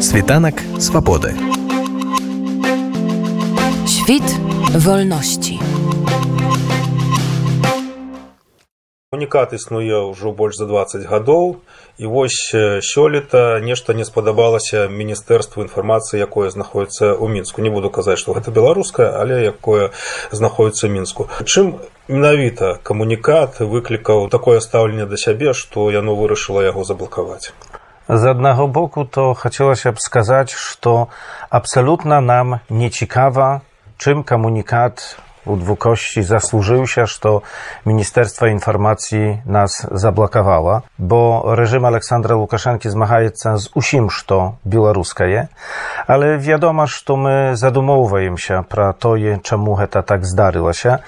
Світанак свабоды. Świt wolności. Унікат існуе ўжо больш за 20 гадоў і вось сёлета нешта не спадабалася міністэрству інфармацыі якое знаходіцца ў мінску не буду казаць што гэта беларускае але якое знаходіцца ў мінску чым менавіта камунікат выклікаў такое стаўленне да сябе што яно вырашыла яго заблакаваць Z jednego boku to chciało się wskazać, że absolutnie nam nieciekawa, czym komunikat u dwukości zasłużył się, że to Ministerstwo Informacji nas zablokowało, bo reżim Aleksandra Łukaszenki zmaga się z usim, to białoruskie, ale wiadomo, że my zadumowujemy się pro to, czemu to tak zdarzyło się.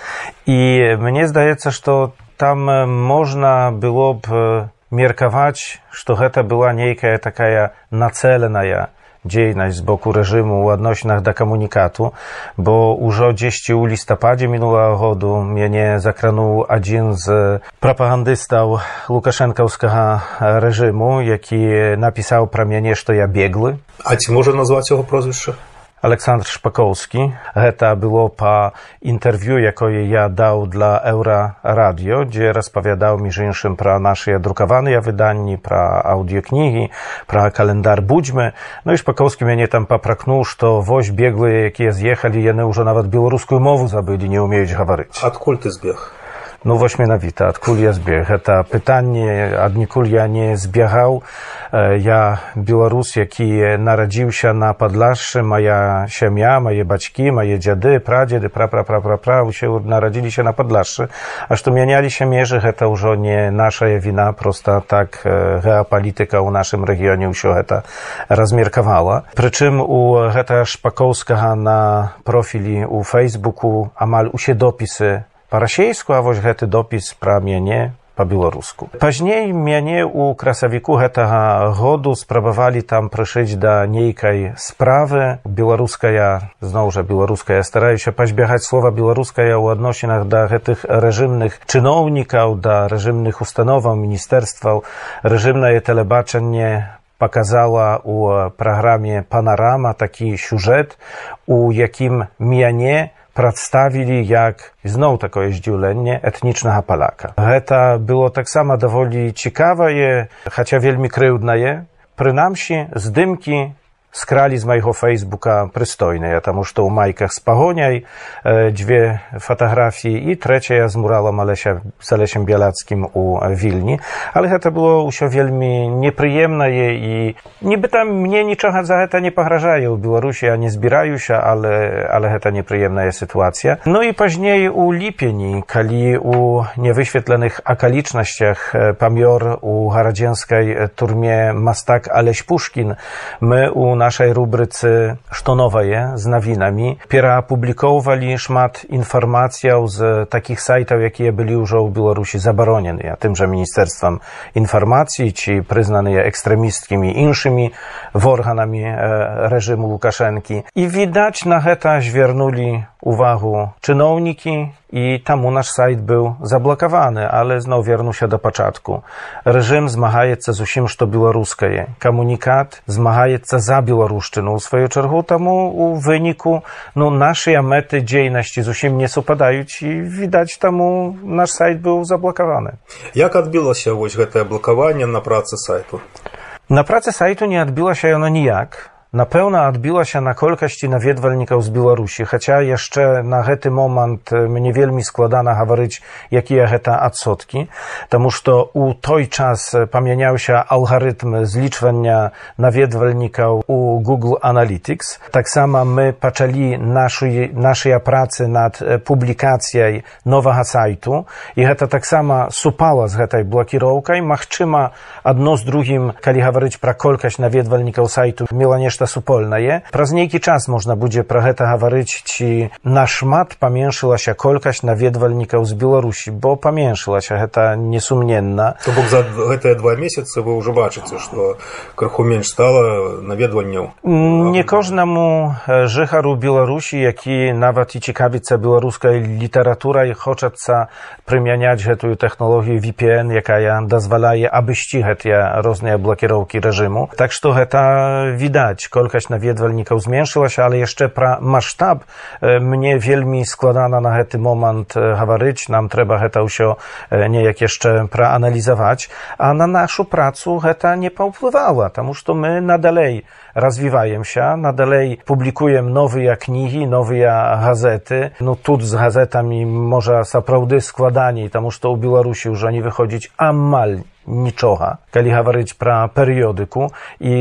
I mnie zdaje się, że tam można byłoby меркаваць што гэта была нейкая такая нацэленая дзейнасць з боку рэжыму ў адносінах да камунікату бо ўжо дзесьці ў лістападзе мінулага году мяне закрануў адзін з прапагандыстаў лукашэнкаўскага рэжыму які напісаў пра мяне што я беглы А ці можа назваць яго прозвішча Aleksandr Szpakowski. To było pa interwiu, jakie ja dał dla Eura Radio, gdzie rozpowiadał mi inszym pra nasze drukowane wydanie, pra audioknihi, pra kalendar Budźmy. No i Szpakowski mnie tam papraknął, że woź biegły, jakie zjechali, jene już nawet białoruską mowę zabyli, nie umieją gawaryć. Odkąd ty zbiegł? Ну вось менавіта, адкуль я збег. Гэта пытанне, аднекуль я не збегаў. Я беларус, які нарадзіўся на падлашшы, моя сям'я, мае бацькі, мае дзяды, прадзеды, пра-пра-пра-пра-пра, усе нарадзіліся на падлашшы. А што мяняліся межы, гэта ўжо не нашая віна, проста так геапалітыка ў нашым рэгіёне ўсё гэта размеркавала. Прычым у гэта шпакоўскага на профілі ў фэйсбуку амаль усе допісы па-расейску, а вось гэты допіс пра мяне па-беларуску. Пазней мяне ў красавіку гэтага году спрабавалі там прышыць да нейкай справы беларуская зноў жа беларуская стараюся пазбягаць слова беларуская ў адносінах да гэтых рэжымных чыноўнікаў да рэжымных установаў міністэрстваў рэжымнае тэлебачанне показала у праграме панарама такі сюжэт у якім мяне predstavili jak znowu takoje zdziulenie etnicznego hapalaka. Eta było tak samo dowoli ciekawe, je, chociaż wielmi kryudne je, przynajmniej z dymki skrali z mojega Facebooka pristojne. Ja tam už to u majkach z pahoniaj, e, dwie fotografie i trzecia z muralom Alesia, z Alesiem Bielackim u Wilni. Ale to było już wielmi nieprzyjemne i niby tam mnie niczego za to nie pograżają. Białorusi ja nie zbierają się, ale, ale to nieprzyjemna jest sytuacja. No i później u Lipieni, kali u niewyświetlonych akalicznościach e, pamior u haradzienskiej turmie Mastak Aleś Puszkin, my u naszej rubryce Что новое z nawinami переопубликовывали шмат informacji z takich sajtów, jakie byli już w Białorusi zabronione, a tymże Ministerstwem Informacji, czy przyznane ekstremistkimi inszymi w organami reżimu Łukaszenki. I widać na heta zwernuli uwagę czynowniki i tam u nasz sajt był zablokowany, ale znowu wiernu się do początku. Reżim zmagaje się z usim, co białoruskie. Komunikat zmagaje się za białoruszczyną. W swojej czergu temu u wyniku no, naszej mety dziejności z usim nie supadają i widać temu nasz sajt był zablokowany. Jak odbiło się właśnie to blokowanie na pracy sajtu? Na pracy sajtu nie odbiło się ono nijak. Napełna odbiła się na kolkaści i na wiedwalnikach z Białorusi, chociaż jeszcze na hety moment e, mnie wielmi składana hawaryć, jakie heta odsotki, ponieważ to u toj czas e, pamieniał się algorytm zliczwania na wiedwalnikach u Google Analytics. Tak samo my paczeli naszej, naszej pracy nad e, publikacją nowego sajtu i heta tak samo supała z hetaj blokirołka i machczyma jedno z drugim, kali hawaryć pra kolkaść na wiedwalnikach sajtu, miała jeszcze нешта супольнае праз нейкі час можна будзе пра гэта гаварыць ці нашмат паменшылася колькасць наведвальнікаў з беларусі бо паменшылася гэта несумненна То бок за гэтыя два месяцы вы ўжо бачыце што крыху менш стала наведванняў не кожнаму е, жыхару беларусі які нават і цікавіцца беларускай літаратурай хочацца прымяняць гэтую тэхналогію VPN якая дазваляе абысці гэтыя розныя блакіроўкі рэжыму так што гэта відаць koľkaś neviedvelníkov zmienšila się, ale jeszcze pra maštáb e, mne veľmi składaná na hety moment e, havaryć, nam trzeba heta się e, niejak jeszcze praanalizować, a na naszą pracę heta nie powpływała, tamuż to my nadalej мы надалей развіваемся надалей публікуем новыя кнігі новыя газеты ну тут з газетамі можа сапраўды складаней таму што ў беларусі ўжо не выходзіць амаль нічога калі гаварыць пра перыёдыку і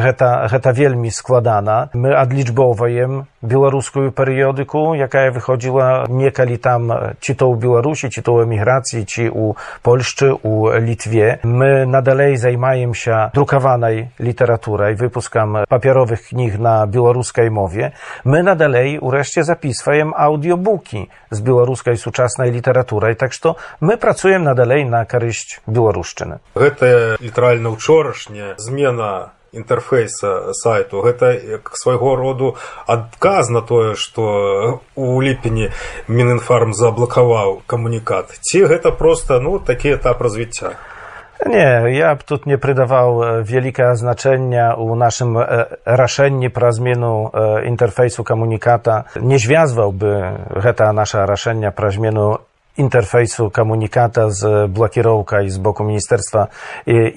гэта, гэта вельмі складана мы адлічбоўваем беларускую перыёдыку якая выходзіла некалі там ці то ў беларусі ці то ў эміграцыі ці ў польшчы у літве мы надалей займаемся друкаванай літаратурай выпускам папяровых кніг на беларускай мове мы надалей урэшце записваем аўдіобукі з беларускай сучаснай літаратурай так што мы працуем надалей на карысць беларушчыны Гэтая літаральна ўчорашняя змена інтэрфейса сайту. Гэта як свайго роду адказ на тое што у ліпені мінінфарм заблакаваў камунікат. Ці гэта проста ну такі этап развіцця? Nie, ja bym тут e, wielkiego znaczenia u naszym e, raszeniu pra zmianu e, interfejsu komunikata. Nie związałby ta nasza raszenia pra zmianu interfejsu komunikata z blokierowka i z boku Ministerstwa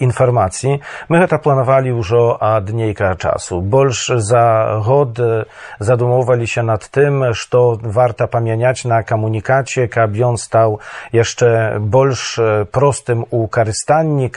Informacji. My to planowali już od niejka czasu. Bolsz za god zadumowali się nad tym, że warto pamiętać na komunikacie, aby on stał jeszcze bolsz prostym u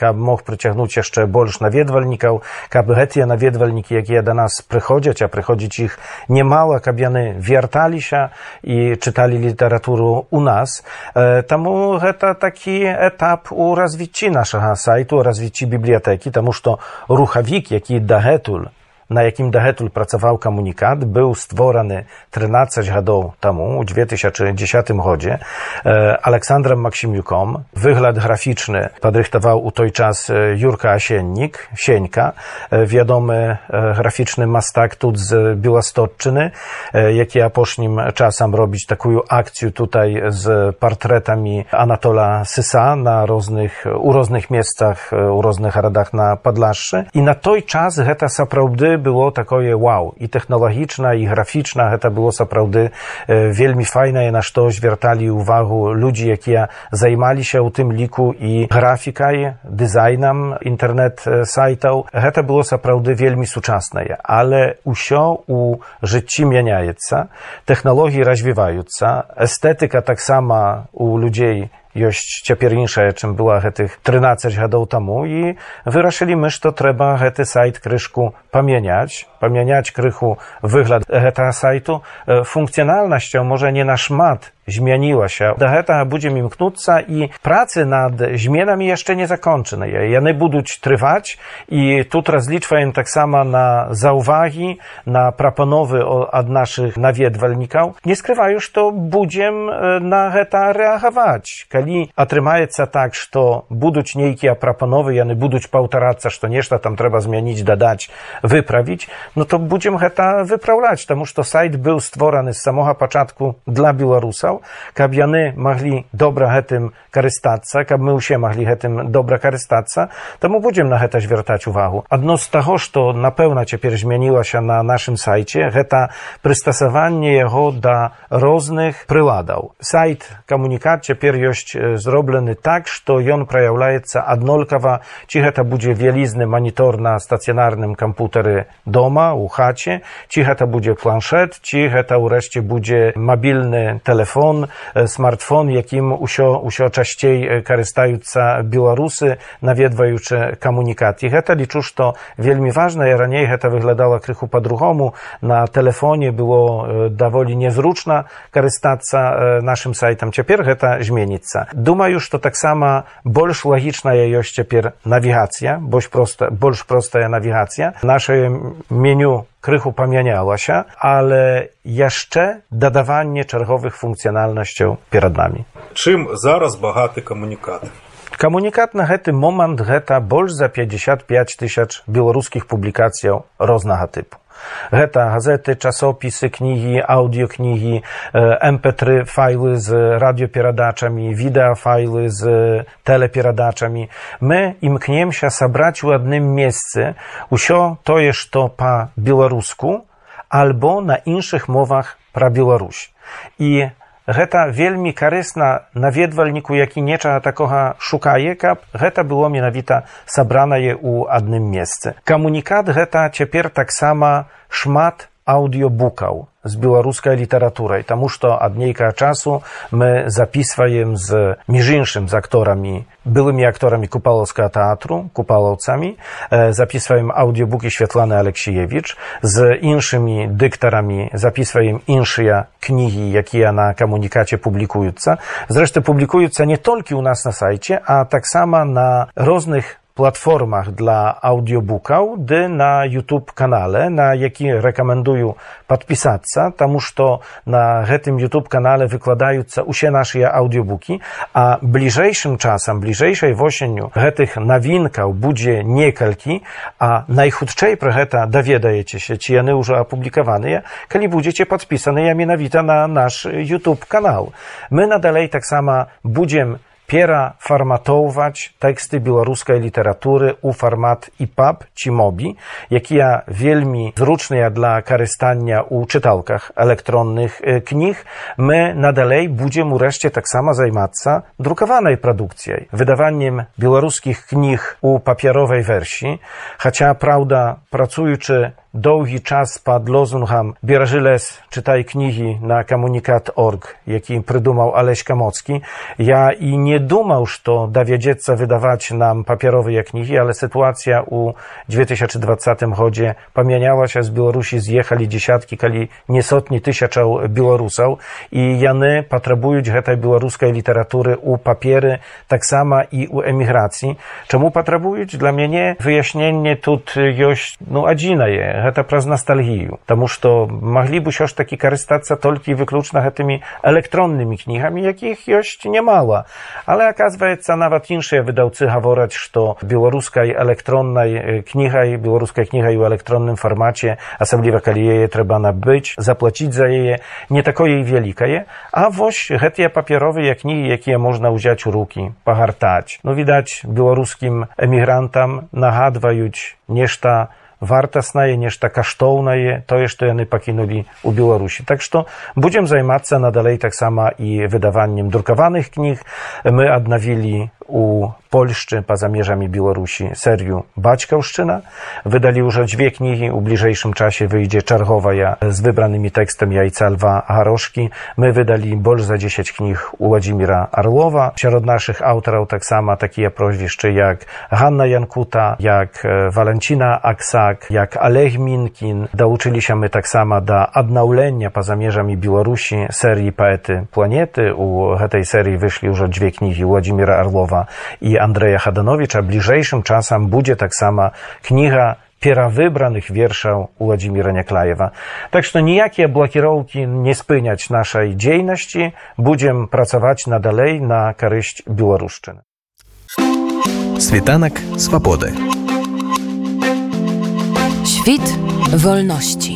aby mógł przyciągnąć jeszcze bolsz nawiedwalników, aby te nawiedwalniki, jakie do nas przychodzić, a przychodzić ich niemało, aby one wiertali się i czytali literaturę u nas. Таму гэта такі этап у развіцці нашага сайту, развіцці бібліятэкі, таму што рухавік, які дагэтуль на якім дагэтуль працаваў камунікат быў створаны 13 гадоў таму у 2010 годзе александром максімюком выгляд графічны падрыхтаваў у той час юрка асеннік сенька вядомы графічны мастак тут з беластотчыны які апошнім часам робіць такую акцыю tutaj z portretami Anatola Sysa na różnych, u różnych miejscach, u różnych radach na Podlaszczy. I na той czas гэта сапраўды było такое wow. I technologiczna, i graficzna, гэта było сапраўды вельмі файнае, на што звярталі ўвагу людзі, якія займаліся ў тым ліку і графікай, дызайнам інтэрнэт-сайтаў. Гэта было сапраўды вельмі сучаснае, але ўсё у жыцці мяняецца, тэхналогіі развіваюцца, эстэтыка таксама у людзей ёсць jość ciepierniejsze, czym była hetych 13 do temu i wyraszyli mysz, to trzeba hety sajt kryszku pamiętać, pamiętać krychu wygląd heta sajtu, e, funkcjonalnością może nie na szmat, гэтага сайту функцыянальнасцю можа не нашмат змянілася да гэтага будзем імкнуцца і працы над зменамі яшчэ не закончаныя яны будуць трываць і тут разлічваем таксама на заўвагі на прапановы ад нашых наведвальнікаў не скрываю што будзем на гэта рэагаваць калі атрымаецца так што будуць нейкія прапановы яны будуць паўтарацца што нешта там трэба змяніць дадаць выправіць ну то будзем гэта выпраўляць таму што сайт быў створаны з самога пачатку для беларусаў каб яны маглі добра гэтым карыстацца каб мы ўсе маглі гэтым добра карыстацца таму будзем на гэта звяртаць увагу адно з таго што напэўна цяпер змянілася на нашым сайце гэта прыстасаванне яго да розных прыладаў сайт камунікат цяпер ёсць зроблены так што ён праяўляецца аднолькава ці гэта будзе вялізны манітор на стацыянарным кампутары дома у хаце ці гэта будзе планшет ці гэта ўрэшце будзе мабільны телефон телефон, смартфон, яким усё, усё часцей карыстаюцца беларусы, наведваючы камунікат. І гэта лічу, што вельмі важна, і раней гэта выглядала крыху па-другому. На тэлефоне было даволі незручна карыстацца нашым сайтам. Цяпер гэта зменіцца. Думаю, што таксама больш лагічная ёсць цяпер навігацыя, больш проста, больш простая навігацыя. Наше меню krychu pamieniała się, ale jeszcze dodawanie czerwowych funkcjonalnością przed nami. Czym zaraz bogaty komunikat? Komunikat na ten moment гэта больш за 55 тысяч беларускіх публікацыяў рознага тыпу. Гэта газеты, часопісы, кнігі, аўдыёкнігі, MP3 файлы з радыёперадачамі, відэафайлы з тэлеперадачамі. Мы імкнемся сабраць у адным месцы ўсё тое, што па-беларуску альбо на іншых мовах пра Беларусь. І гэта вельмі карысна наведвальніку які нечага такога шукае каб гэта было менавіта сабранае ў адным месцы. Камунікат гэта цяпер таксама шмат аўдыёбукаў з беларускай літаратурай таму што ад нейкага часу мы записываем з між іншым з акторамі былымі акторамі купалаўскага тэатру купалаўцамі записываем аўдыёбукі святланы алексеевич з іншымі дыктарамі записываем іншыя кнігі якія на камунікаце публікуюцца зрэшты публікуюцца не толькі ў нас на сайце а таксама на розных platformach dla audiobooka, gdy na YouTube kanale, na jaki rekomenduju podpisatca, tam już to na tym YouTube kanale wykładająca usie nasze audiobooki, a bliżejszym czasem, bliżejszej w osieniu tych nawinkał budzie niekalki, a najchudczej procheta dowiedajecie się, czy jany już opublikowane kiedy będziecie podpisane, ja mianowita na nasz YouTube kanał. My nadalej tak samo budziem Piera formatować teksty białoruskiej literatury u format EPUB czy MOBI, jaki ja wielmi zrучny dla korzystania u czytalkach elektronnych knih. My nadalej będziemy wreszcie tak samo zajmować drukowanej produkcją, wydawaniem białoruskich knih u papierowej wersji, chociaż prawda, pracujący długi czas pod lozungiem Bierzmy les, czytaj knihi na komunikat.org, jaki przydumał Aleś Kamocki. Ja i nie думał, że dowiedzieć wydawać nam papierowe knihi, ale sytuacja u 2020 chodzie pamiętała się z Białorusi, zjechali dziesiątki, kali niesotni tysiąców Białorusów i jany potrzebują tej białoruskiej literatury u papiery, tak samo i u emigracji. Czemu potrzebują? Dla mnie nie wyjaśnienie tu jest, no, adzina je гэта праз ностальгію Таму што маглі б усё ж такі карыстацца толькі выключна гэтымі электроннымі кнігамі якіх ёсць немало але оказывается нават іншыя выдаўцы гавораць што беларускай электроннай кнігай беларускай кнігай у электронным фармаце асабліва калі яе трэба набыць заплаціць за яе не такое і вялікае а вось гэтыя папяровыя кнігі якія можна ўзяць у руки пагартаць ну відаць беларускім эмігрантам нагадваюць нешта вартаснае нешта каштоўнае тое што яны пакінулі у беларусі так што будзем займацца надалей таксама і выдаваннем друкаваных кніг мы аднавілі u Polszczy poza mierzami Białorusi seriu Baćkałszczyna. wydali już dwie knihi. W bliżejszym czasie wyjdzie Czarchowa ja z wybranymi tekstem Jajca Lwa Haroszki. My wydali bolż za 10 knih u Władimira Arłowa. Wśród naszych autorów tak samo takie proźwiszczy jak Hanna Jankuta, jak e, Walencina, Aksak, jak Alech Minkin. Douczyli się my tak samo do odnaulenia poza mierzami Białorusi serii Poety Planety. U tej serii wyszli już dwie knihi Władimira Arłowa Арлова і Андрэя Хаданowicza bliżejszym czasem będzie tak sama kniga перавыбраных вершаў Уладзіміра Няклаева. Так што ніякія блакіроўкі не спыняць нашай дзейнасці, будзем працаваць надалей на карысць беларушчыны. Світанак свабоды. Świt wolności.